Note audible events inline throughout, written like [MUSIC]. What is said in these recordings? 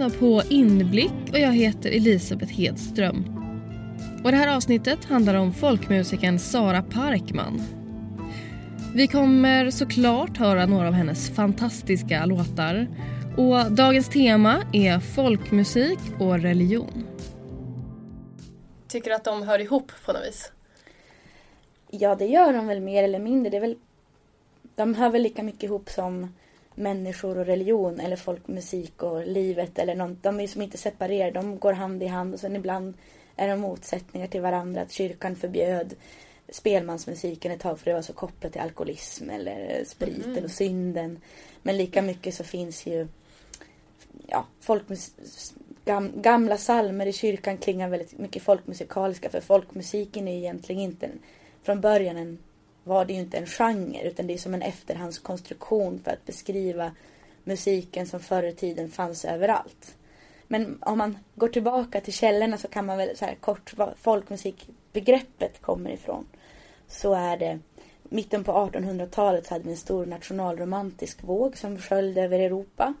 Lyssnar på Inblick och jag heter Elisabeth Hedström. Och det här avsnittet handlar om folkmusikern Sara Parkman. Vi kommer såklart höra några av hennes fantastiska låtar. Och dagens tema är folkmusik och religion. Tycker du att de hör ihop på något vis? Ja, det gör de väl mer eller mindre. Det är väl, de hör väl lika mycket ihop som människor och religion eller folkmusik och livet eller något. De är som inte separerade, de går hand i hand och sen ibland är de motsättningar till varandra. Att kyrkan förbjöd spelmansmusiken ett tag för det var så kopplat till alkoholism eller spriten mm. och synden. Men lika mycket så finns ju ja, folkmus gam, gamla salmer i kyrkan klingar väldigt mycket folkmusikaliska för folkmusiken är egentligen inte från början en var det ju inte en genre utan det är som en efterhandskonstruktion för att beskriva musiken som förr i tiden fanns överallt. Men om man går tillbaka till källorna så kan man väl så här kort var folkmusikbegreppet kommer ifrån. Så är det mitten på 1800-talet hade vi en stor nationalromantisk våg som sköljde över Europa.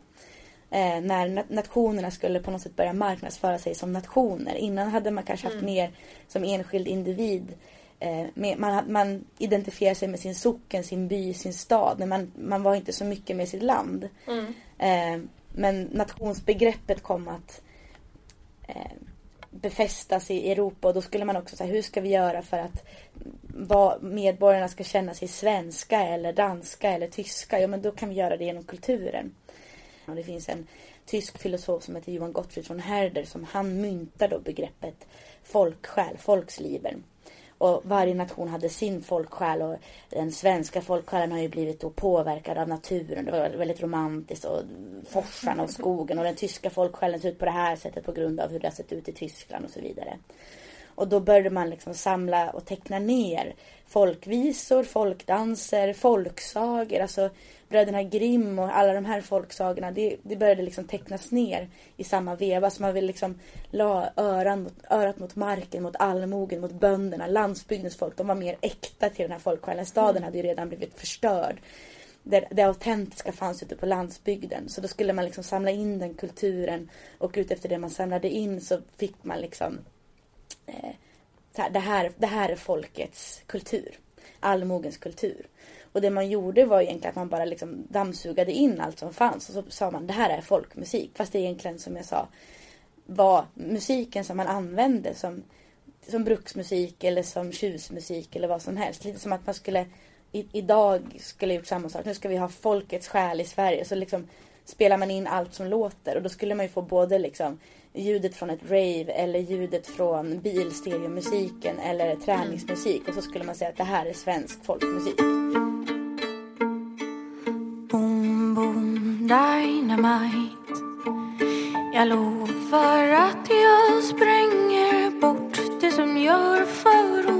Eh, när nationerna skulle på något sätt börja marknadsföra sig som nationer. Innan hade man kanske haft mm. mer som enskild individ Eh, man, man identifierar sig med sin socken, sin by, sin stad. Men man, man var inte så mycket med sitt land. Mm. Eh, men nationsbegreppet kom att eh, befästas i Europa och då skulle man också säga hur ska vi göra för att medborgarna ska känna sig svenska eller danska eller tyska. Ja men då kan vi göra det genom kulturen. Och det finns en tysk filosof som heter Johan Gottfried von Herder som han myntar då begreppet folksjäl, folksliber. Och varje nation hade sin folksjäl och den svenska folksjälen har ju blivit då påverkad av naturen. Det var väldigt romantiskt och forsarna och skogen. Och den tyska folksjälen ser ut på det här sättet på grund av hur det har sett ut i Tyskland och så vidare. Och då började man liksom samla och teckna ner folkvisor, folkdanser, folksagor. Alltså bröderna Grimm och alla de här folksagorna. Det, det började liksom tecknas ner i samma veva. Så man vill liksom la öran mot, örat mot marken, mot allmogen, mot bönderna, landsbygdens folk. De var mer äkta till den här folksjälen. Staden mm. hade ju redan blivit förstörd. Det, det autentiska fanns ute på landsbygden. Så då skulle man liksom samla in den kulturen. Och utefter det man samlade in så fick man liksom Eh, det, här, det här är folkets kultur. Allmogens kultur. Och det man gjorde var egentligen att man bara liksom dammsugade in allt som fanns. Och så sa man det här är folkmusik. Fast det egentligen som jag sa var musiken som man använde som, som bruksmusik eller som tjusmusik eller vad som helst. Lite som att man skulle i, idag skulle gjort samma sak. Nu ska vi ha folkets själ i Sverige. Så liksom spelar man in allt som låter. Och då skulle man ju få både liksom ljudet från ett rave eller ljudet från bilstereomusiken eller träningsmusik. Och så skulle man säga att det här är svensk folkmusik. Boom, boom, dynamite Jag lovar att jag spränger bort det som gör för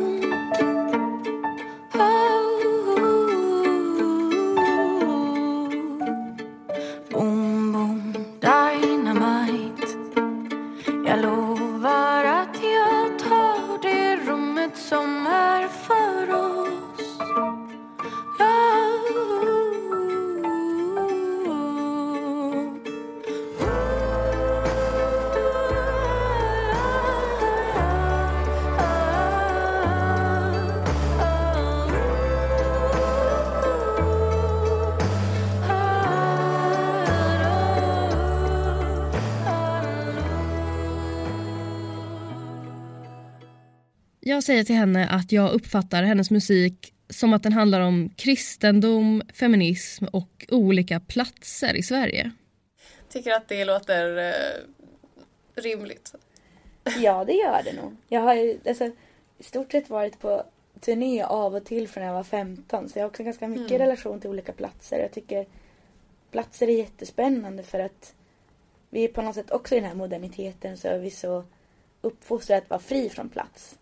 Jag säger till henne att jag uppfattar hennes musik som att den handlar om kristendom, feminism och olika platser i Sverige. Tycker att det låter eh, rimligt? [LAUGHS] Ja, det gör det nog. Jag har ju alltså, i stort sett varit på turné av och till från när jag var 15 så jag har också ganska mycket mm. relation till olika platser. Jag tycker platser är jättespännande för att vi är på något sätt också i den här moderniteten så är vi så uppfostrade att vara fri från plats.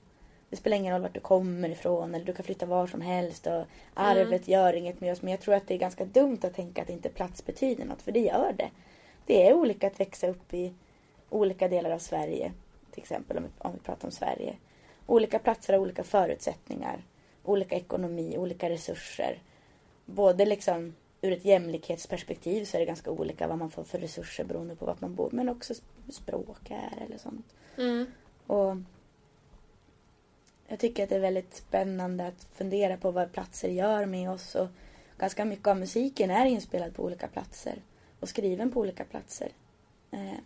Det spelar ingen roll vart du kommer ifrån eller du kan flytta var som helst och arvet mm. gör inget med oss. Men jag tror att det är ganska dumt att tänka att inte plats betyder något, för det gör det. Det är olika att växa upp i olika delar av Sverige, till exempel om vi, om vi pratar om Sverige. Olika platser har olika förutsättningar, olika ekonomi, olika resurser. Både liksom ur ett jämlikhetsperspektiv så är det ganska olika vad man får för resurser beroende på vart man bor. Men också språk är eller sånt. Mm. Och jag tycker att det är väldigt spännande att fundera på vad platser gör med oss. Och ganska mycket av musiken är inspelad på olika platser och skriven på olika platser. Eh,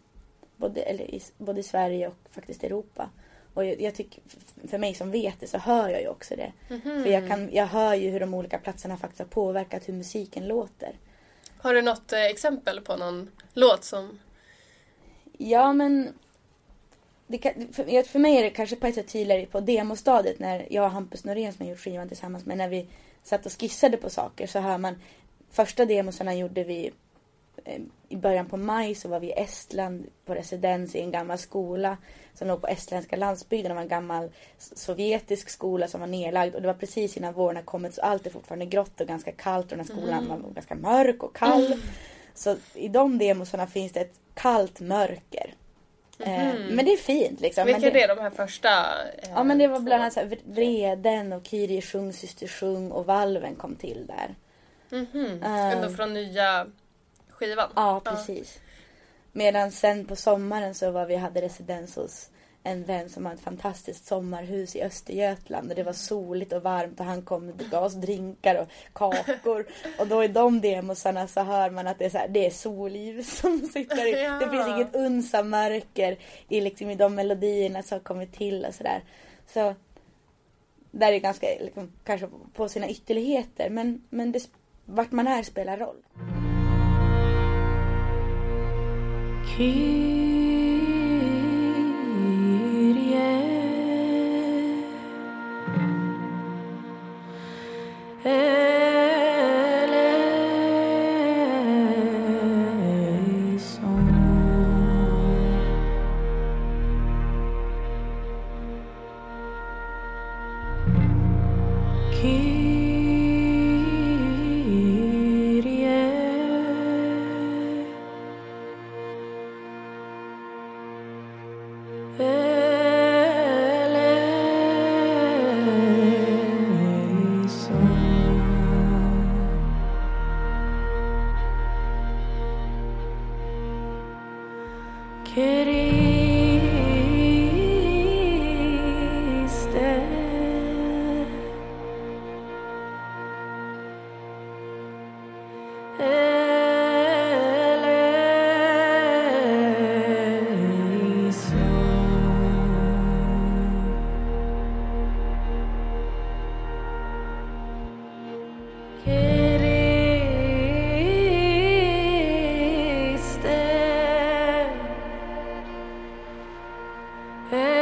både, eller i, både i Sverige och faktiskt Europa. Och jag, jag, tycker, för mig som vet det så hör jag ju också det. Mhm. För jag, kan, jag hör ju hur de olika platserna faktiskt har påverkat hur musiken låter. Har du något eh, exempel på någon låt som... Ja, men kan, för, för mig är det kanske på ett sätt tydligare på demostadiet när jag och Hampus Norén som har gjort skivan tillsammans med när vi satt och skissade på saker så hör man första demosarna gjorde vi eh, i början på maj så var vi i Estland på residens i en gammal skola som låg på estländska landsbygden. Det var en gammal sovjetisk skola som var nedlagd och det var precis innan våren hade kommit så allt är fortfarande grått och ganska kallt och den här skolan var ganska mörk och kall. Så i de demosarna finns det ett kallt mörker. Eh, men det är fint liksom. Vilka det, är det, de här första? eh, Ja men det var bland annat så här, Vreden och Kyrie sjung, syster sjung och Valven kom till där. Mhm. Eh. Ändå från nya skivan? Ja, precis. Medan sen på sommaren så var vi hade residens hos en vän som har ett fantastiskt sommarhus i Östergötland och det var soligt och varmt och han kom och gav oss drinkar och kakor. [LAUGHS] och då i de demosarna så hör man att det är, så här, det är solljus som sitter i. Ja. Det finns inget uns av mörker i, liksom, i de melodierna som har kommit till och sådär. Så där är ganska, liksom, kanske på sina ytterligheter men, men det, vart man är spelar roll. Hey. Hey.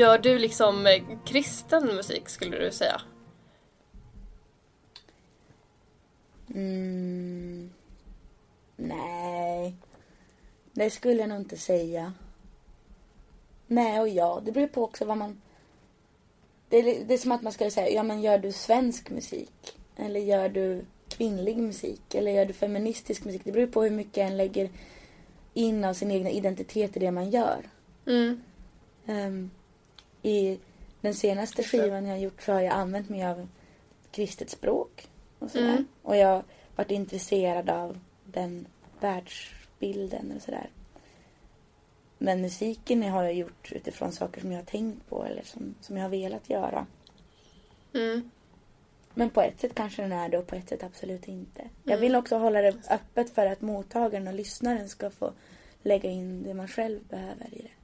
Gör du liksom eh, kristen musik skulle du säga? Mm. Nej. Det skulle jag nog inte säga. Nej och ja. Det beror på också vad man... Det är, det är som att man skulle säga, ja men gör du svensk musik? Eller gör du kvinnlig musik? Eller gör du feministisk musik? Det beror på hur mycket en lägger in av sin egna identitet i det man gör. Mm. Ehm, I den senaste skivan jag har gjort så har jag använt mig av kristet språk. Och, sådär. Mm. och jag har varit intresserad av den världsbilden och sådär. Men musiken har jag gjort utifrån saker som jag har tänkt på eller som, som jag har velat göra. Mm. Men på ett sätt kanske den är det och på ett sätt absolut inte. Jag vill också hålla det öppet för att mottagaren och lyssnaren ska få lägga in det man själv behöver i det.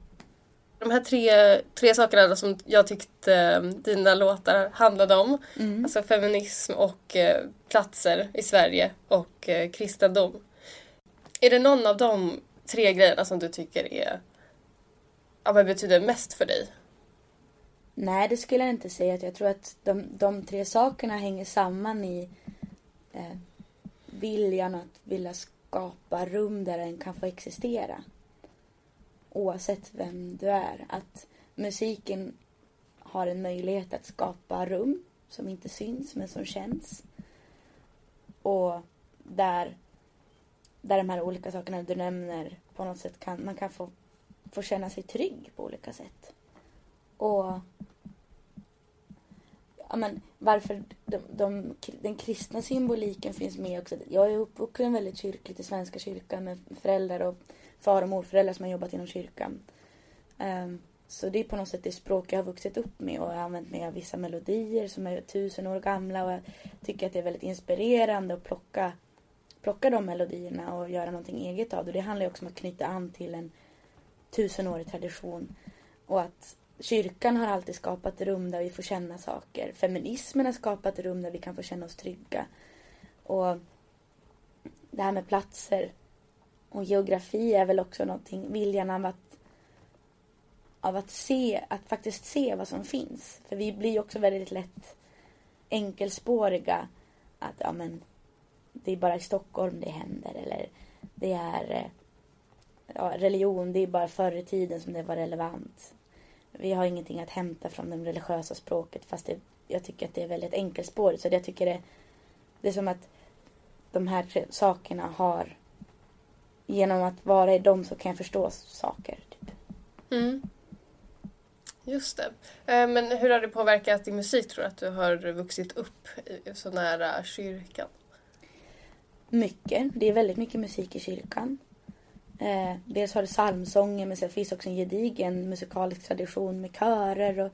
De här tre, tre sakerna som jag tyckte eh, dina låtar handlade om. Mm. Alltså feminism och eh, platser i Sverige och eh, kristendom. Är det någon av de tre grejerna som du tycker är, ja, men betyder mest för dig? Nej, det skulle jag inte säga. Jag tror att de, de tre sakerna hänger samman i eh, viljan att vilja skapa rum där den kan få existera. Oavsett vem du är. Att musiken har en möjlighet att skapa rum som inte syns men som känns. Och där, där de här olika sakerna du nämner på något sätt kan, man kan få, få känna sig trygg på olika sätt. Och ja, men varför de, de, den kristna symboliken finns med också. Jag är uppvuxen väldigt kyrkligt i Svenska kyrkan med föräldrar och far och morföräldrar som har jobbat inom kyrkan. Ehm, så det är på något sätt det språk jag har vuxit upp med och jag har använt mig av vissa melodier som är tusen år gamla och jag tycker att det är väldigt inspirerande att plocka, plocka de melodierna och göra någonting eget av det. Det handlar ju också om att knyta an till en tusenårig tradition och att Kyrkan har alltid skapat rum där vi får känna saker. Feminismen har skapat rum där vi kan få känna oss trygga. Och det här med platser och geografi är väl också någonting, viljan av att, av att se, att faktiskt se vad som finns. För vi blir ju också väldigt lätt enkelspåriga. Att ja men, det är bara i Stockholm det händer eller det är eh, ja, religion, det är bara förr i tiden som det var relevant. Vi har ingenting att hämta från det religiösa språket fast det, jag tycker att det är väldigt enkelspårigt. Så jag tycker det, det är som att de här tre sakerna har genom att vara i dem så kan jag förstå saker. Typ. Mm. Just det. Eh, men hur har det påverkat din musik tror du att du har vuxit upp så nära kyrkan? Mycket. Det är väldigt mycket musik i kyrkan. Eh, dels har du psalmsånger men sen finns också en gedigen musikalisk tradition med körer. Och,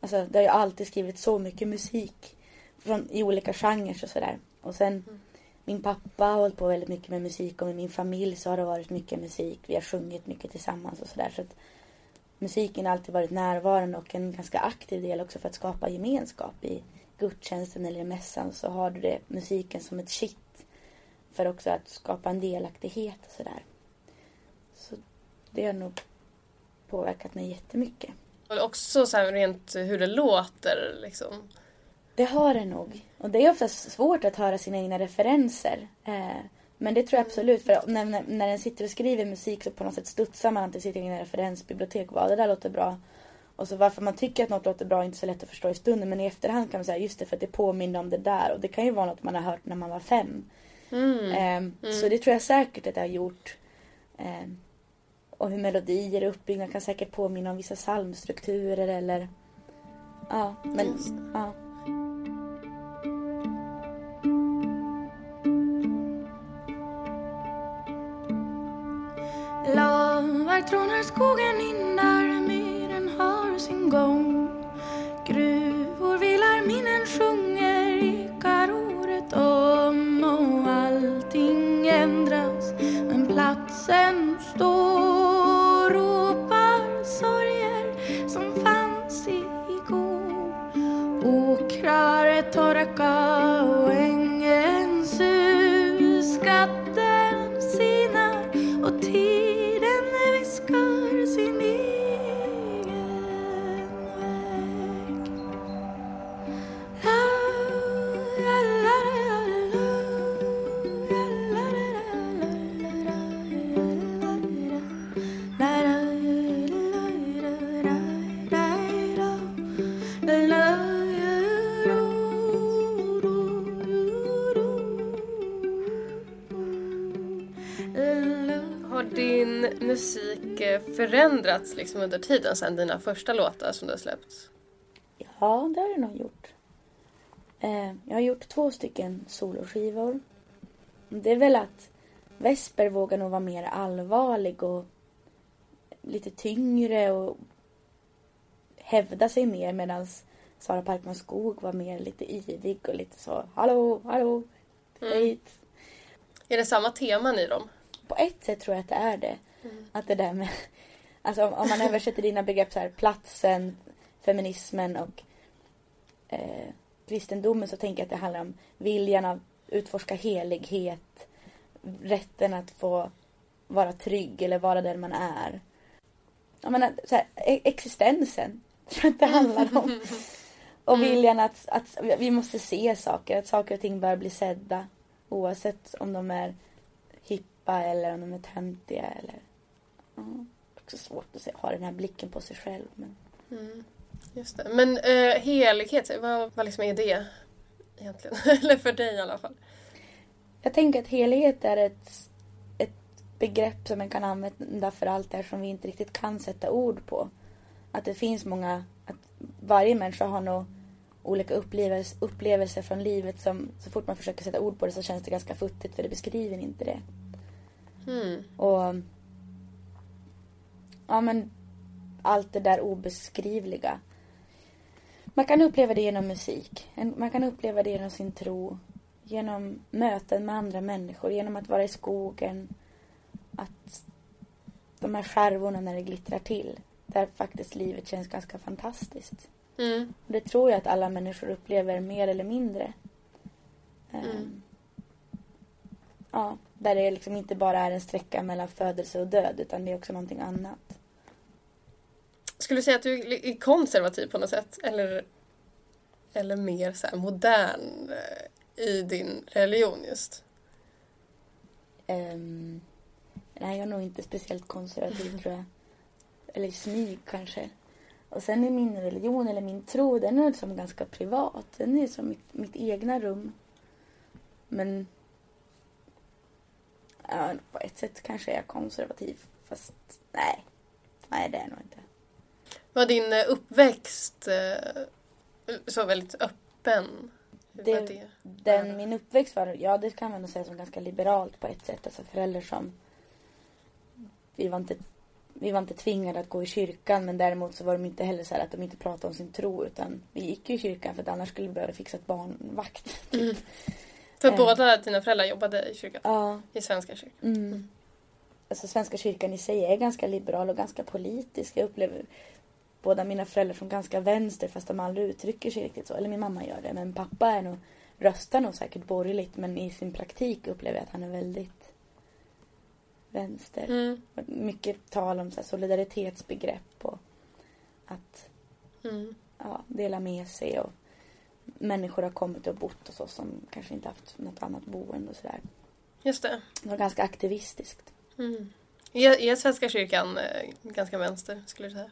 alltså, det har ju alltid skrivits så mycket musik från, i olika genrer och sådär. Och sen mm min pappa har hållit på väldigt mycket med musik och med min familj så har det varit mycket musik. Vi har sjungit mycket tillsammans och sådär. Så musiken har alltid varit närvarande och en ganska aktiv del också för att skapa gemenskap i gudstjänsten eller i mässan så har du det musiken som ett kitt för också att skapa en delaktighet och sådär. Så det har nog påverkat mig jättemycket. Och också så här rent hur det låter liksom. Det har det nog. Och det är ofta svårt att höra sina egna referenser. Eh, men det tror jag absolut. För när, när, när den sitter och skriver musik så på något sätt studsar man till sitt egna referensbibliotek. Vad det där låter bra. Och så varför man tycker att något låter bra är inte så lätt att förstå i stunden. Men i efterhand kan man säga just det för att det påminner om det där. Och det kan ju vara något man har hört när man var fem. Mm. Eh, mm. Så det tror jag säkert att det har gjort. Eh, och hur melodier är uppbyggda kan säkert påminna om vissa psalmstrukturer eller ja, men ja. Lavar trånar skogen in där myren har sin gång. Gruvor vilar minnen sjunger ekar året om och allting ändras. Men platsen står torka och ängen förändrats liksom under tiden sedan dina första låtar som du har släppt? Ja, det har det nog gjort. Eh, jag har gjort två stycken soloskivor. Det är väl att Vesper vågar nog vara mer allvarlig och lite tyngre och hävda sig mer medan Sara Parkman Skog var mer lite yvig och lite så hallå, hallå, titta Mm. hit. Är det samma teman i dem? På ett sätt tror jag att det är det. Att det där med, alltså om, om man [LAUGHS] översätter dina begrepp så här, platsen, feminismen och eh, kristendomen så tänker jag att det handlar om viljan att utforska helighet, rätten att få vara trygg eller vara den man är. Jag menar, så här, e- existensen [LAUGHS] tror jag att det handlar om. [LAUGHS] Och Mm. viljan att, att vi måste se saker, att saker och ting bör bli sedda. Oavsett om de är hippa eller om de är töntiga eller... Ja, också svårt att se, ha den här blicken på sig själv. Men... Mm. Just det. Men eh, helighet, vad, vad liksom är det egentligen? [LAUGHS] Eller för dig i alla fall. Jag tänker att helighet är ett, ett begrepp som man kan använda för allt det här som vi inte riktigt kan sätta ord på. Att det finns många, att varje människa har nog olika upplevelser, upplevelser från livet som så fort man försöker sätta ord på det så känns det ganska futtigt för det beskriver inte det. Mm. Och ja men allt det där obeskrivliga. Man kan uppleva det genom musik. Man kan uppleva det genom sin tro. Genom möten med andra människor. Genom att vara i skogen. Att de här skärvorna när det glittrar till. Där faktiskt livet känns ganska fantastiskt. Mm. Och det tror jag att alla människor upplever mer eller mindre. Ehm, Mm. Ja, där det liksom inte bara är en sträcka mellan födelse och död utan det är också någonting annat. Skulle du säga att du är konservativ på något sätt? Eller, eller mer så här modern eh, i din religion just? Ehm, nej, jag är nog inte speciellt konservativ [LAUGHS] tror jag. Eller smyg kanske. Och sen är min religion eller min tro, den är som ganska privat. Den är som mitt, mitt egna rum. Men ja, på ett sätt kanske jag är konservativ. Fast nej, nej det är jag nog inte. Var din eh, uppväxt eh, så väldigt öppen? Det- det? Den, min uppväxt var, ja det kan man nog säga som ganska liberalt på ett sätt. Alltså föräldrar som, vi var inte, vi var inte tvingade att gå i kyrkan men däremot så var de inte heller så här att de inte pratade om sin tro utan vi gick ju i kyrkan för att annars skulle vi behöva fixa ett barnvakt. [LAUGHS] Mm. För Eh. båda dina föräldrar jobbade i kyrkan? Ja, I Svenska kyrkan? mm. Alltså Svenska kyrkan i sig är ganska liberal och ganska politisk. Jag upplever båda mina föräldrar som ganska vänster fast de aldrig uttrycker sig riktigt så. Eller min mamma gör det men pappa är nog, röstar nog säkert borgerligt men i sin praktik upplever jag att han är väldigt vänster. Mm. Mycket tal om så här solidaritetsbegrepp och att Mm. ja, dela med sig och människor har kommit och bott hos oss som kanske inte haft något annat boende och sådär. Just det. Det var ganska aktivistiskt. Mm. Är, är Svenska kyrkan eh, ganska vänster, skulle du säga?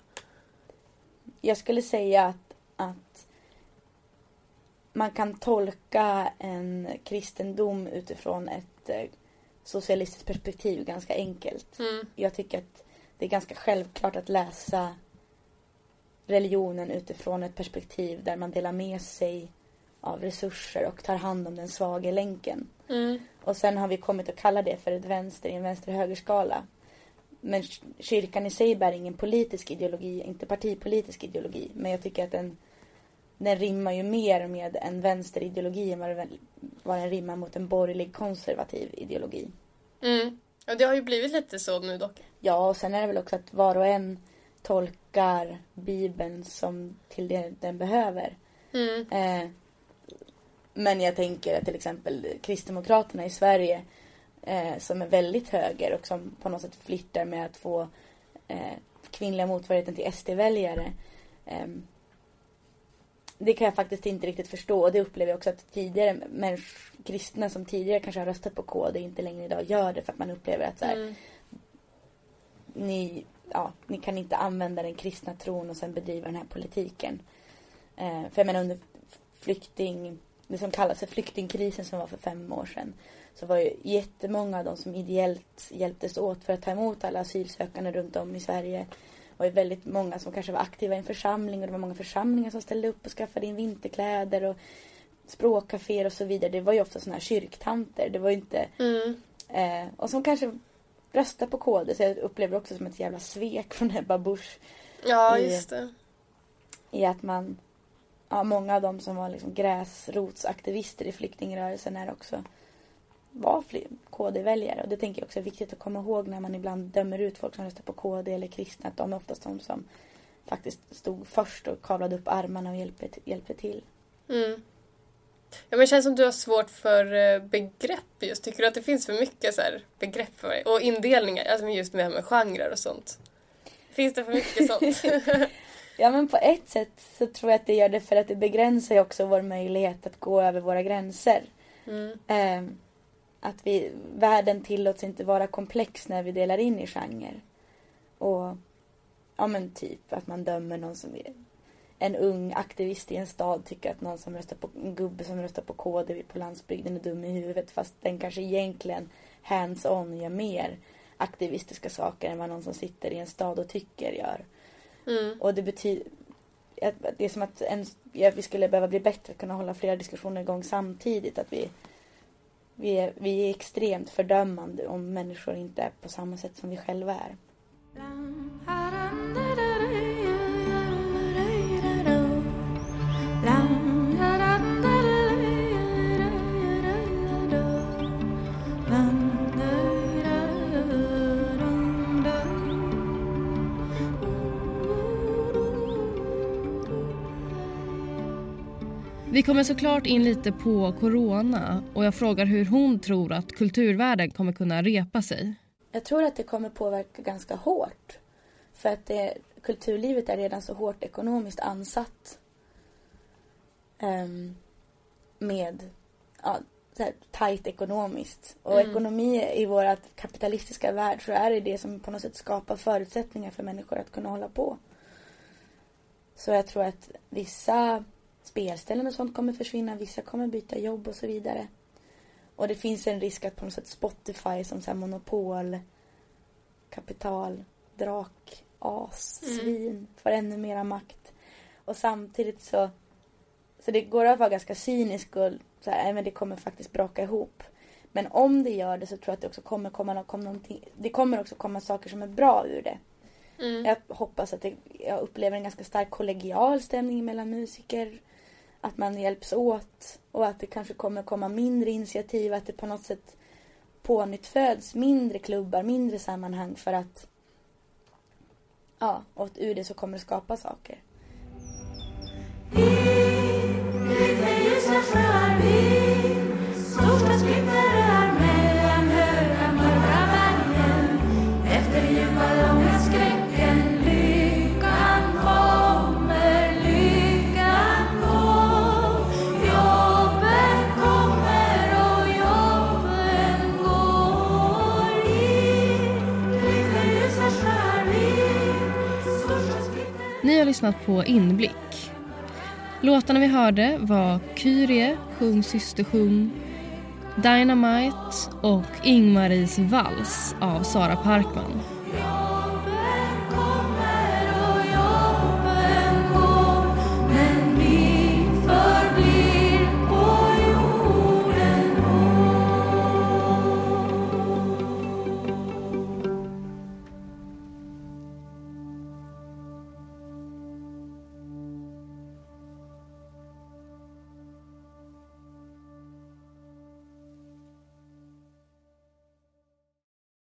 Jag skulle säga att, att man kan tolka en kristendom utifrån ett eh, socialistiskt perspektiv ganska enkelt. Mm. Jag tycker att det är ganska självklart att läsa religionen utifrån ett perspektiv där man delar med sig av resurser och tar hand om den svaga länken. Mm. Och sen har vi kommit att kalla det för ett vänster i en vänster-högerskala. Men kyrkan i sig bär ingen politisk ideologi, inte partipolitisk ideologi. Men jag tycker att den, den rimmar ju mer med en vänsterideologi än vad den rimmar mot en borgerlig konservativ ideologi. Mm. Och det har ju blivit lite så nu dock. Ja, och sen är det väl också att var och en tolkar Bibeln som till det den behöver. Mm. Eh, men jag tänker att till exempel Kristdemokraterna i Sverige eh, som är väldigt höger och som på något sätt flirtar med att få eh, kvinnliga motsvarigheten till SD-väljare. Eh, det kan jag faktiskt inte riktigt förstå och det upplever jag också att tidigare människor, kristna som tidigare kanske har röstat på KD inte längre idag gör det för att man upplever att så här, Mm. ni, ja, ni kan inte använda den kristna tron och sen bedriva den här politiken. Eh, för jag menar under flykting, det som kallas för flyktingkrisen som var för fem år sedan. Så var ju jättemånga av de som ideellt hjälptes åt för att ta emot alla asylsökande runt om i Sverige. var ju väldigt många som kanske var aktiva i en församling och det var många församlingar som ställde upp och skaffade in vinterkläder och språkcaféer och så vidare. Det var ju ofta sådana här kyrktanter. Det var ju inte Mm. Eh, och som kanske röstar på KD. Så jag upplever också som ett jävla svek från Ebba Busch. Ja, I- just det. I att man, ja många av dem som var liksom gräsrotsaktivister i flyktingrörelsen är också var KD-väljare. Och det tänker jag också är viktigt att komma ihåg när man ibland dömer ut folk som röstar på KD eller kristna. Att de är oftast de som faktiskt stod först och kavlade upp armarna och hjälpte, hjälpte till. Mm. Ja, men det känns som du har svårt för eh, begrepp just. Tycker du att det finns för mycket så här begrepp för dig? Och indelningar, alltså just med med genrer och sånt. Finns det för mycket sånt? [LAUGHS] Ja men på ett sätt så tror jag att det gör det för att det begränsar ju också vår möjlighet att gå över våra gränser. Mm. Eh, att vi, världen tillåts inte vara komplex när vi delar in i genre. Och ja men typ att man dömer någon som är en ung aktivist i en stad tycker att någon som röstar på en gubbe som röstar på KD på landsbygden är dum i huvudet fast den kanske egentligen hands-on gör mer aktivistiska saker än vad någon som sitter i en stad och tycker gör. Mm. Och det betyder det är som att en, vi skulle behöva bli bättre att kunna hålla flera diskussioner igång samtidigt. Att vi, vi, är, vi är extremt fördömande om människor inte är på samma sätt som vi själva är. Vi kommer såklart in lite på corona och jag frågar hur hon tror att kulturvärlden kommer kunna repa sig. Jag tror att det kommer påverka ganska hårt. För att det, kulturlivet är redan så hårt ekonomiskt ansatt. Ehm, med ja, så här, tajt ekonomiskt. Och Mm. ekonomi i vår kapitalistiska värld så är det det som på något sätt skapar förutsättningar för människor att kunna hålla på. Så jag tror att vissa spelställen och sånt kommer försvinna, vissa kommer byta jobb och så vidare. Och det finns en risk att på något sätt Spotify som så här monopol, kapital, drak, as, Mm. svin får ännu mera makt. Och samtidigt så, så det går att vara ganska cynisk och så här, men det kommer faktiskt braka ihop. Men om det gör det så tror jag att det också kommer komma kom någonting, det kommer också komma saker som är bra ur det. Mm. Jag hoppas att det, jag upplever en ganska stark kollegial stämning mellan musiker. Att man hjälps åt och att det kanske kommer komma mindre initiativ. Att det på något sätt pånyttföds mindre klubbar, mindre sammanhang för att Ja, och att ur det så kommer det skapa saker. Ni har lyssnat på Inblick. Låtarna vi hörde var Kyrie, Sjung syster sjung, Dynamite och Ingmaris vals av Sara Parkman.